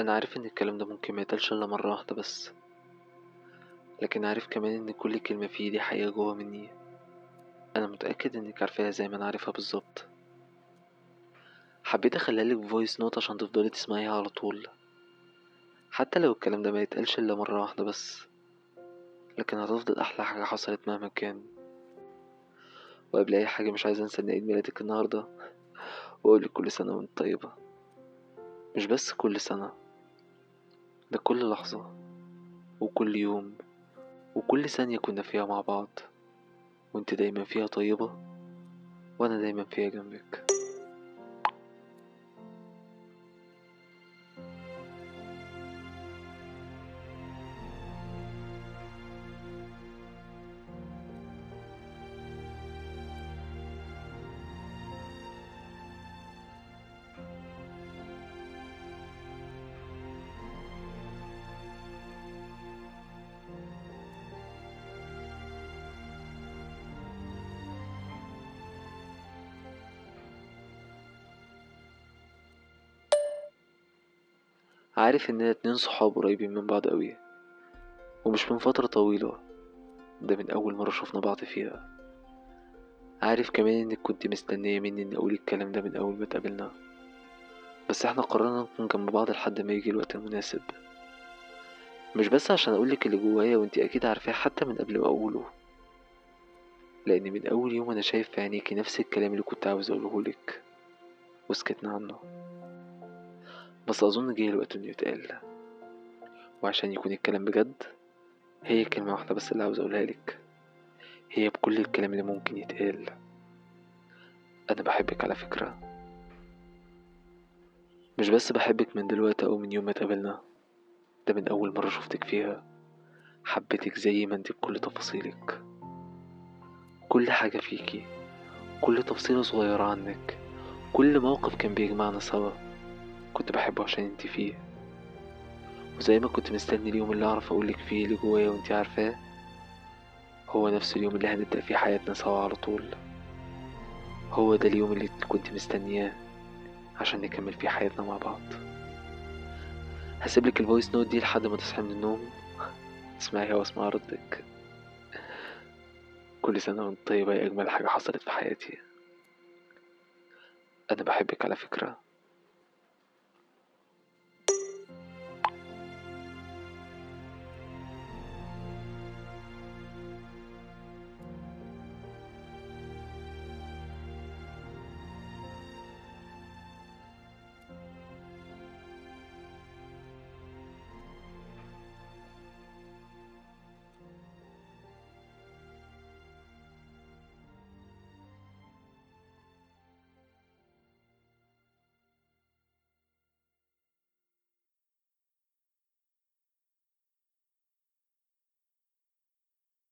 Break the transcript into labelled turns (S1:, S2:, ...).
S1: أنا عارف إن الكلام ده ممكن ما يتقالش إلا مرة واحدة بس لكن عارف كمان إن كل كلمة فيه دي حقيقة جوا مني. أنا متأكد إنك عارفاها زي ما أنا عارفها بالظبط. حبيت أخليلك voice note عشان تفضلي تسمعيها على طول. حتى لو الكلام ده ما يتقالش إلا مرة واحدة بس لكن هتفضل أحلى حاجة حصلت مهما كان. وقبل أي حاجة مش عايز أنسى إن عيد ميلادك النهاردة. وأقولك كل سنة وأنت طيبة. مش بس كل سنة. ده كل لحظة وكل يوم وكل ثانية كنا فيها مع بعض وانت دايما فيها طيبة وأنا دايما فيها جنبك. عارف إننا اتنين صحاب قريبين من بعض أوي ومش من فترة طويلة. ده من أول مرة شوفنا بعض فيها. عارف كمان إنك كنت مستنية مني إني أقول الكلام ده من أول ما اتقابلنا. بس إحنا قررنا نكون جنب بعض لحد ما يجي الوقت المناسب. مش بس عشان أقولك اللي جوايا وإنتي أكيد عارفاه حتى من قبل ما أقوله. لأن من أول يوم أنا شايف في عينيكي نفس الكلام اللي كنت عاوز أقولهولك وسكتنا عنه. بس أظن جه الوقت إنه يتقال. وعشان يكون الكلام بجد هي كلمة واحدة بس اللي عاوز أقولها لك. هي بكل الكلام اللي ممكن يتقال. أنا بحبك على فكرة. مش بس بحبك من دلوقتي أو من يوم ما اتقابلنا. ده من أول مرة شفتك فيها. حبيتك زي ما انت بكل تفاصيلك. كل حاجة فيكي. كل تفصيلة صغيرة عنك. كل موقف كان بيجمعنا سوا. كنت بحبه عشان انت فيه. وزي ما كنت مستني اليوم اللي أعرف اقولك فيه اللي جوايا وانت عارفاه هو نفس اليوم اللي هنبدأ فيه حياتنا سوا على طول. هو ده اليوم اللي كنت مستنياه عشان نكمل فيه حياتنا مع بعض. هسيبلك ال voice note دي لحد ما تصحي من النوم. تسمعيها واسمع ردك. كل سنة وانت طيبة يا أجمل حاجة حصلت في حياتي. أنا بحبك على فكرة.